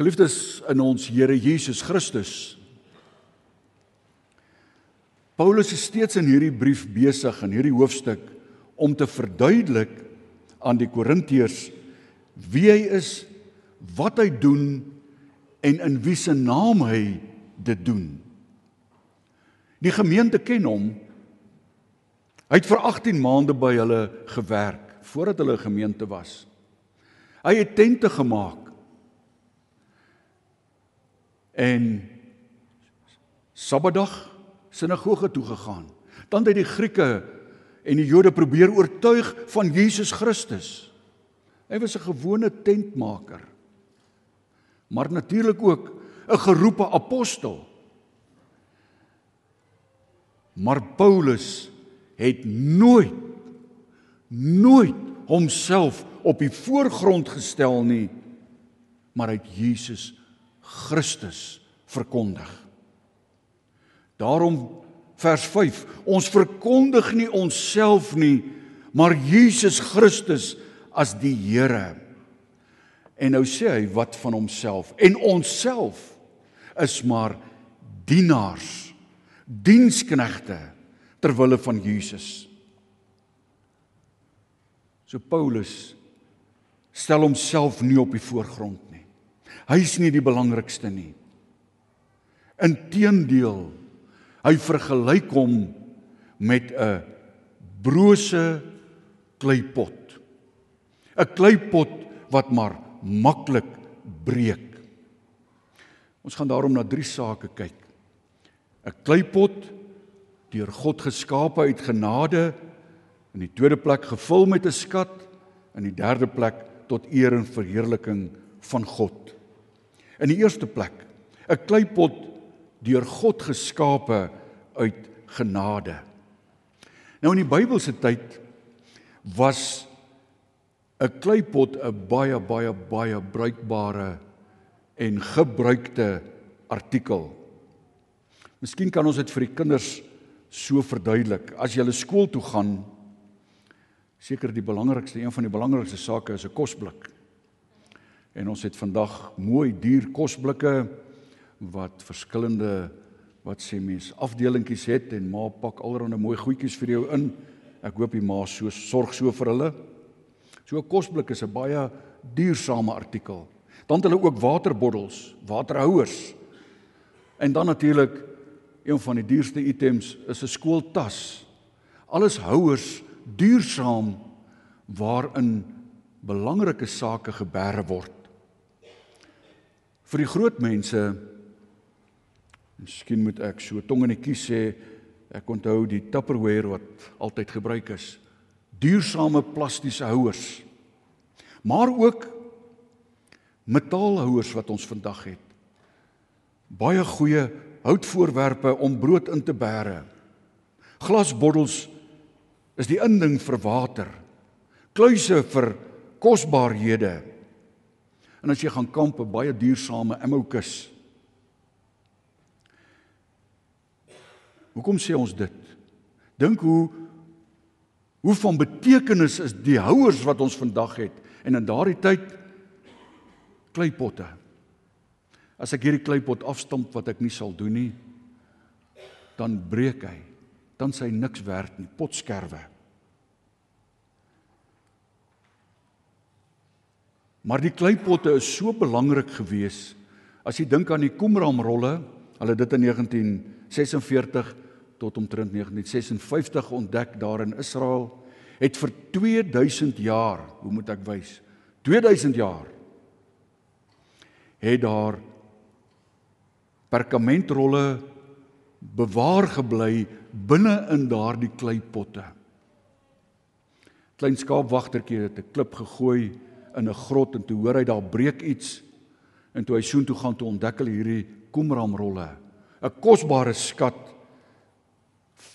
Geliefdes in ons Here Jesus Christus. Paulus is steeds in hierdie brief besig in hierdie hoofstuk om te verduidelik aan die Korintiërs wie hy is, wat hy doen en in wie se naam hy dit doen. Die gemeente ken hom. Hy het vir 18 maande by hulle gewerk voordat hulle 'n gemeente was. Hy het tente gemaak en Sabbatdag sinagoge toe gegaan. Dan het die Grieke en die Jode probeer oortuig van Jesus Christus. Hy was 'n gewone tentmaker. Maar natuurlik ook 'n geroepe apostel. Maar Paulus het nooit nooit homself op die voorgrond gestel nie, maar hy het Jesus Christus verkondig. Daarom vers 5, ons verkondig nie onsself nie, maar Jesus Christus as die Here. En nou sê hy wat van homself? En onsself is maar dienaars, diensknegte ter wille van Jesus. So Paulus stel homself nie op die voorgrond Hy is nie die belangrikste nie. Inteendeel, hy vergelyk hom met 'n brose kleipot. 'n Kleipot wat maar maklik breek. Ons gaan daarom na drie sake kyk. 'n Kleipot deur God geskape uit genade, in die tweede plek gevul met 'n skat, in die derde plek tot eer en verheerliking van God. In die eerste plek, 'n kleipot deur God geskape uit genade. Nou in die Bybelse tyd was 'n kleipot 'n baie baie baie bruikbare en gebruikte artikel. Miskien kan ons dit vir die kinders so verduidelik. As jy hulle skool toe gaan, seker die belangrikste, een van die belangrikste sake is 'n kosblik. En ons het vandag mooi duur kosblikke wat verskillende wat sê mens afdelingkies het en ma pak allerlei mooi goedjies vir jou in. Ek hoop die ma so sorg so vir hulle. So 'n kosblik is 'n baie duursame artikel. Dan het hulle ook waterbottels, waterhouers. En dan natuurlik een van die duurste items is 'n skooltas. Alles houers duursaam waarin belangrike sake gebeere word. Vir die groot mense Miskien moet ek so tong in die kies sê ek onthou die Tupperware wat altyd gebruik is. Duursame plastiese houers. Maar ook metaalhouers wat ons vandag het. Baie goeie houtvoorwerpe om brood in te bære. Glasbottels is die inding vir water. Kluise vir kosbarehede. En as jy gaan kamp, 'n baie duursame emoukus. Hoekom sê ons dit? Dink hoe hoe van betekenis is die houers wat ons vandag het en in daardie tyd kleipotte. As ek hierdie kleipot afstamp wat ek nie sal doen nie, dan breek hy. Dan sy niks werd nie, potskerwe. Maar die kleipotte is so belangrik geweest. As jy dink aan die Qumran-rolle, hulle dit in 1946 tot omtrent 1956 ontdek daar in Israel, het vir 2000 jaar, hoe moet ek wys? 2000 jaar het daar perkamentrolle bewaar gebly binne in daardie kleipotte. Klein skaapwagtertjie het 'n klip gegooi in 'n grot en toe hoor hy daar breek iets en toe hy soontoe gaan toe ontdek hy hierdie Qumran-rolle, 'n kosbare skat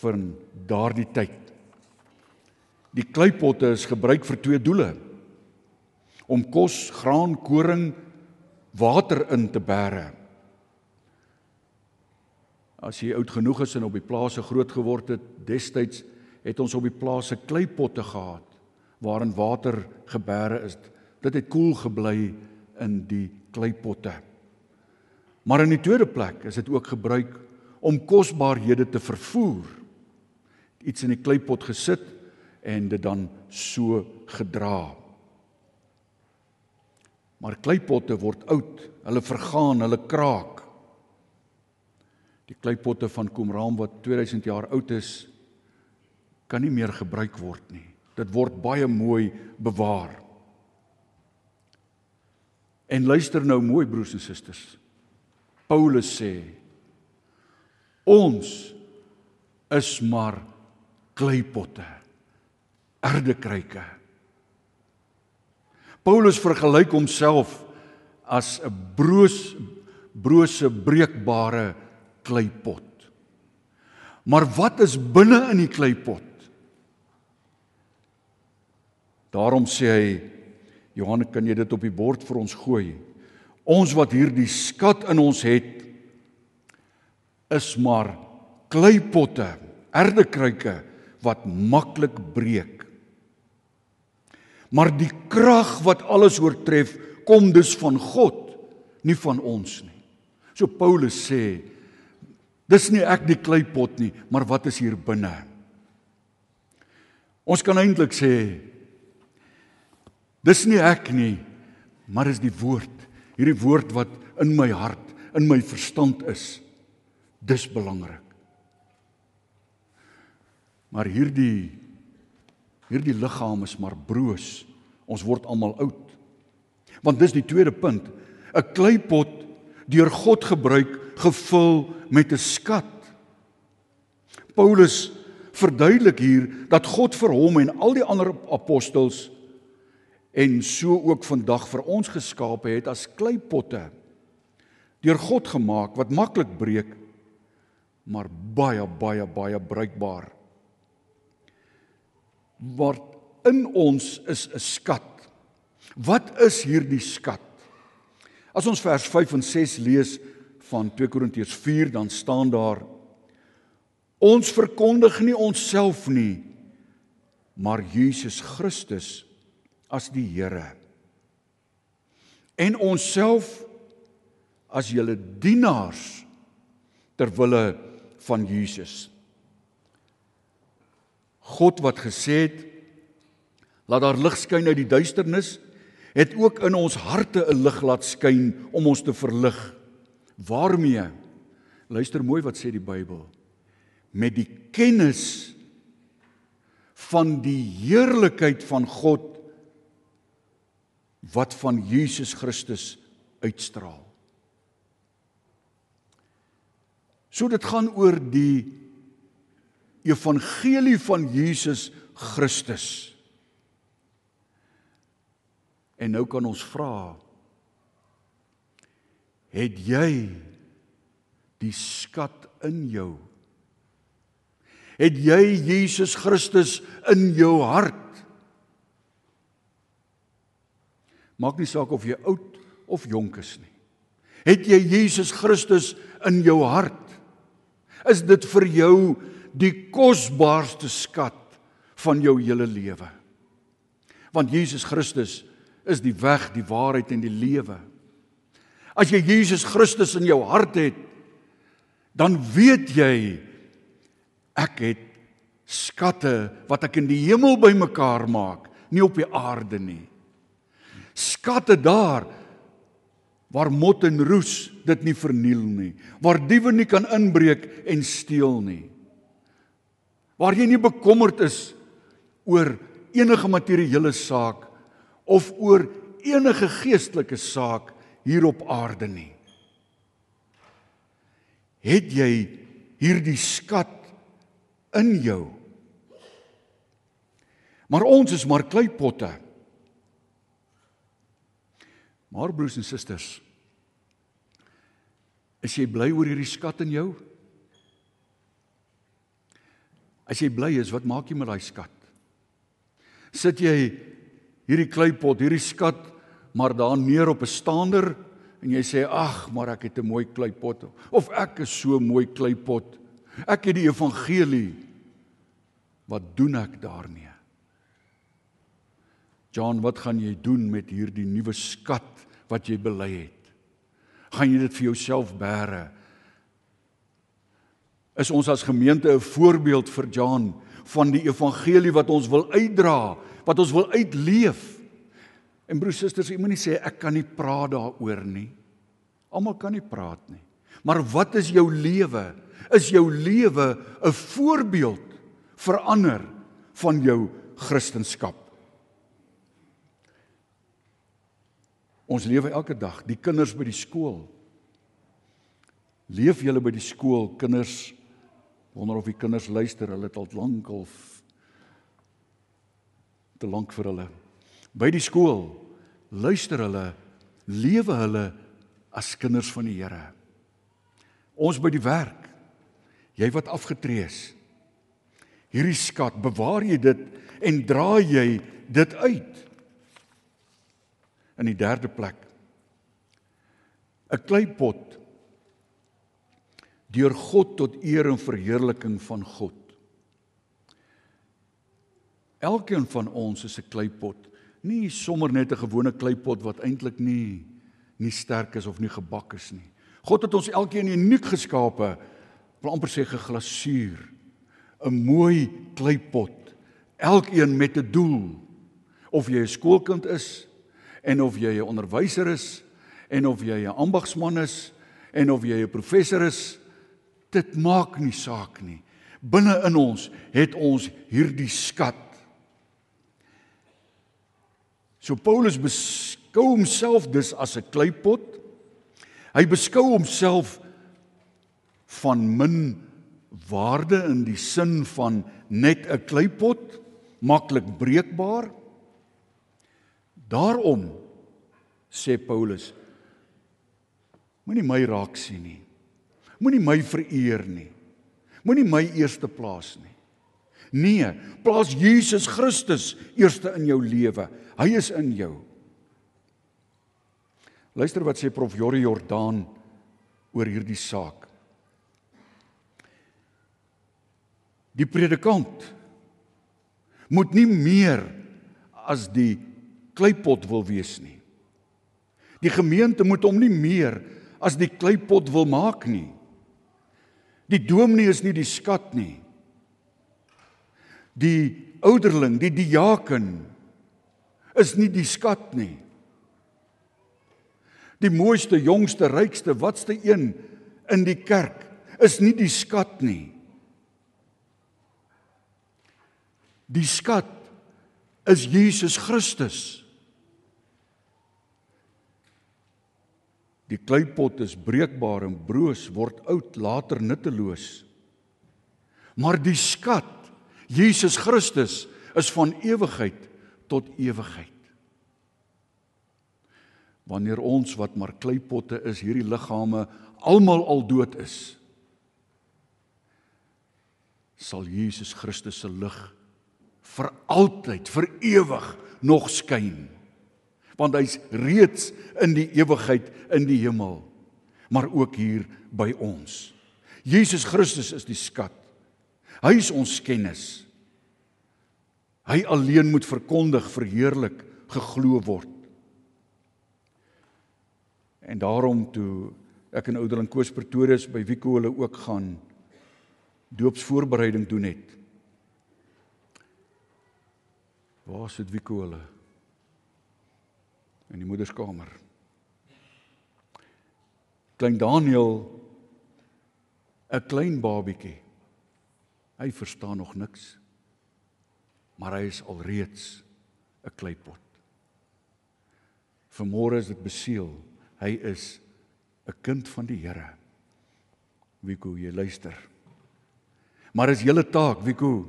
vir daardie tyd. Die kleipotte is gebruik vir twee doele: om kos, graan, koring, water in te bære. As jy oud genoeg is en op die plase groot geword het, destyds het ons op die plase kleipotte gehad waarin water gebêre is. Dit het koel gebly in die kleipotte. Maar in die tweede plek is dit ook gebruik om kosbarehede te vervoer. Iets in die kleipot gesit en dit dan so gedra. Maar kleipotte word oud, hulle vergaan, hulle kraak. Die kleipotte van Qumran wat 2000 jaar oud is, kan nie meer gebruik word nie. Dit word baie mooi bewaar. En luister nou mooi broers en susters. Paulus sê ons is maar kleipotte, erdekruike. Paulus vergelyk homself as 'n broos brose breekbare kleipot. Maar wat is binne in die kleipot? Daarom sê hy Johannes, kan jy dit op die bord vir ons gooi? Ons wat hierdie skat in ons het is maar kleipotte, erdekruike wat maklik breek. Maar die krag wat alles oortref, kom dus van God, nie van ons nie. So Paulus sê, dis nie ek die kleipot nie, maar wat is hier binne? Ons kan eintlik sê dis nie ek nie, maar is die woord, hierdie woord wat in my hart, in my verstand is. Dis belangrik. Maar hierdie hierdie liggaam is maar broos. Ons word almal oud. Want dis die tweede punt. 'n Kleipot deur God gebruik gevul met 'n skat. Paulus verduidelik hier dat God vir hom en al die ander apostels en so ook vandag vir ons geskape het as kleipotte deur God gemaak wat maklik breek maar baie baie baie bruikbaar wat in ons is 'n skat. Wat is hierdie skat? As ons vers 5 en 6 lees van 2 Korintiërs 4 dan staan daar ons verkondig nie onsself nie maar Jesus Christus as die Here. En onsself as julle dienaars ter wille van Jesus. God wat gesê het laat daar lig skyn uit die duisternis, het ook in ons harte 'n lig laat skyn om ons te verlig. Waarmee? Luister mooi wat sê die Bybel. Met die kennis van die heerlikheid van God wat van Jesus Christus uitstraal. So dit gaan oor die evangelie van Jesus Christus. En nou kan ons vra het jy die skat in jou? Het jy Jesus Christus in jou hart? Maak nie saak of jy oud of jonk is nie. Het jy Jesus Christus in jou hart? Is dit vir jou die kosbaarste skat van jou hele lewe. Want Jesus Christus is die weg, die waarheid en die lewe. As jy Jesus Christus in jou hart het, dan weet jy ek het skatte wat ek in die hemel bymekaar maak, nie op die aarde nie. Skatte daar waar mot en roes dit nie verniel nie, waar diewe nie kan inbreek en steel nie waar jy nie bekommerd is oor enige materiële saak of oor enige geestelike saak hier op aarde nie. Het jy hierdie skat in jou? Maar ons is maar kleipotte. Maar broers en susters, is jy bly oor hierdie skat in jou? As jy bly is, wat maak jy met daai skat? Sit jy hierdie kleipot, hierdie skat maar daar neer op 'n staander en jy sê ag, maar ek het 'n mooi kleipot of ek is so mooi kleipot. Ek het die evangelie. Wat doen ek daarmee? John, wat gaan jy doen met hierdie nuwe skat wat jy bely het? Gaan jy dit vir jouself bære? Is ons as gemeente 'n voorbeeld vir Jan van die evangelie wat ons wil uitdra, wat ons wil uitleef? En broers susters, jy moenie sê ek kan nie praat daaroor nie. Almal kan nie praat nie. Maar wat is jou lewe? Is jou lewe 'n voorbeeld vir ander van jou kristendom? Ons lewe elke dag, die kinders by die skool. Leef julle by die skool, kinders? Wonder of die kinders luister, hulle het al lank al te lank vir hulle. By die skool luister hulle, lewe hulle as kinders van die Here. Ons by die werk. Jy wat afgetree is. Hierdie skat, bewaar jy dit en dra jy dit uit. In die derde plek. 'n Kleipot deur God tot eer en verheerliking van God. Elkeen van ons is 'n kleipot, nie sommer net 'n gewone kleipot wat eintlik nie nie sterk is of nie gebak is nie. God het ons elkeen uniek geskape. Wil amper sê geglasuur. 'n Mooi kleipot. Elkeen met 'n doel. Of jy 'n skoolkind is en of jy 'n onderwyser is en of jy 'n ambagsman is en of jy 'n professor is, dit maak nie saak nie. Binne in ons het ons hierdie skat. So Paulus beskou homself dus as 'n kleipot Hy beskou homself van min waarde in die sin van net 'n kleipot, maklik breekbaar. Daarom sê Paulus moenie my raak sien nie. Moenie my vereer nie. Moenie my eerste plaas nie. Nee, plaas Jesus Christus eerste in jou lewe. Hy is in jou. Luister wat sê prof Jorrie Jordaan oor hierdie saak. Die predikant moet nie meer as die kleipot wil wees nie. Die gemeente moet hom nie meer as die kleipot wil maak nie. Die dominee is nie die skat nie. Die ouderling, die diaken is nie die skat nie die mooiste, jongste, rykste, watste een in die kerk is nie die skat nie. Die skat is Jesus Christus. Die kleipot is breekbaar en broos, word oud, later nutteloos. Maar die skat, Jesus Christus, is van ewigheid tot ewigheid wanneer ons wat maar kleipotte is, hierdie liggame almal al dood is, sal Jesus Christus se lig vir altyd, vir ewig nog skyn. Want hy's reeds in die ewigheid in die hemel, maar ook hier by ons. Jesus Christus is die skat. Hy is ons kennis. Hy alleen moet verkondig, verheerlik, geglo word. En daarom toe ek in Oudeling Koos Pretorius by Wieko hulle ook gaan doopsvoorbereiding doen het. Waar sit Wieko hulle? In die moederskamer. Klein Daniel 'n klein babietjie. Hy verstaan nog niks. Maar hy is alreeds 'n kleipot. Vermoere is dit beseël Hy is 'n kind van die Here. Wieko, jy luister. Maar is julle taak, Wieko,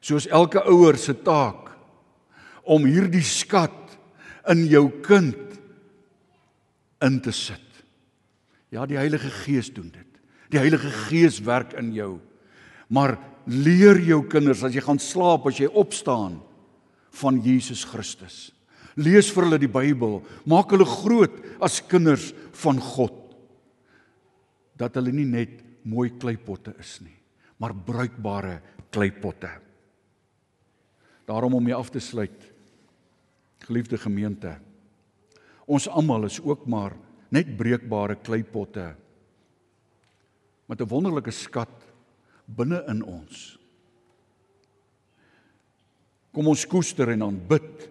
soos elke ouer se taak om hierdie skat in jou kind in te sit. Ja, die Heilige Gees doen dit. Die Heilige Gees werk in jou. Maar leer jou kinders as jy gaan slaap, as jy opstaan van Jesus Christus. Lees vir hulle die Bybel, maak hulle groot as kinders van God. Dat hulle nie net mooi kleipotte is nie, maar bruikbare kleipotte. Daarom om mee af te sluit. Geliefde gemeente, ons almal is ook maar net breekbare kleipotte met 'n wonderlike skat binne in ons. Kom ons koester en aanbid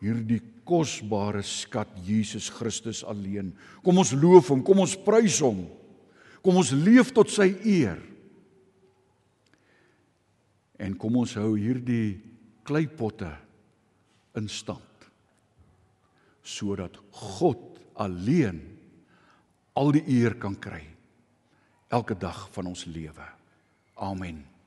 hierdie kosbare skat Jesus Christus alleen. Kom ons loof hom, kom ons prys hom. Kom ons leef tot sy eer. En kom ons hou hierdie kleipotte in stand sodat God alleen al die eer kan kry elke dag van ons lewe. Amen.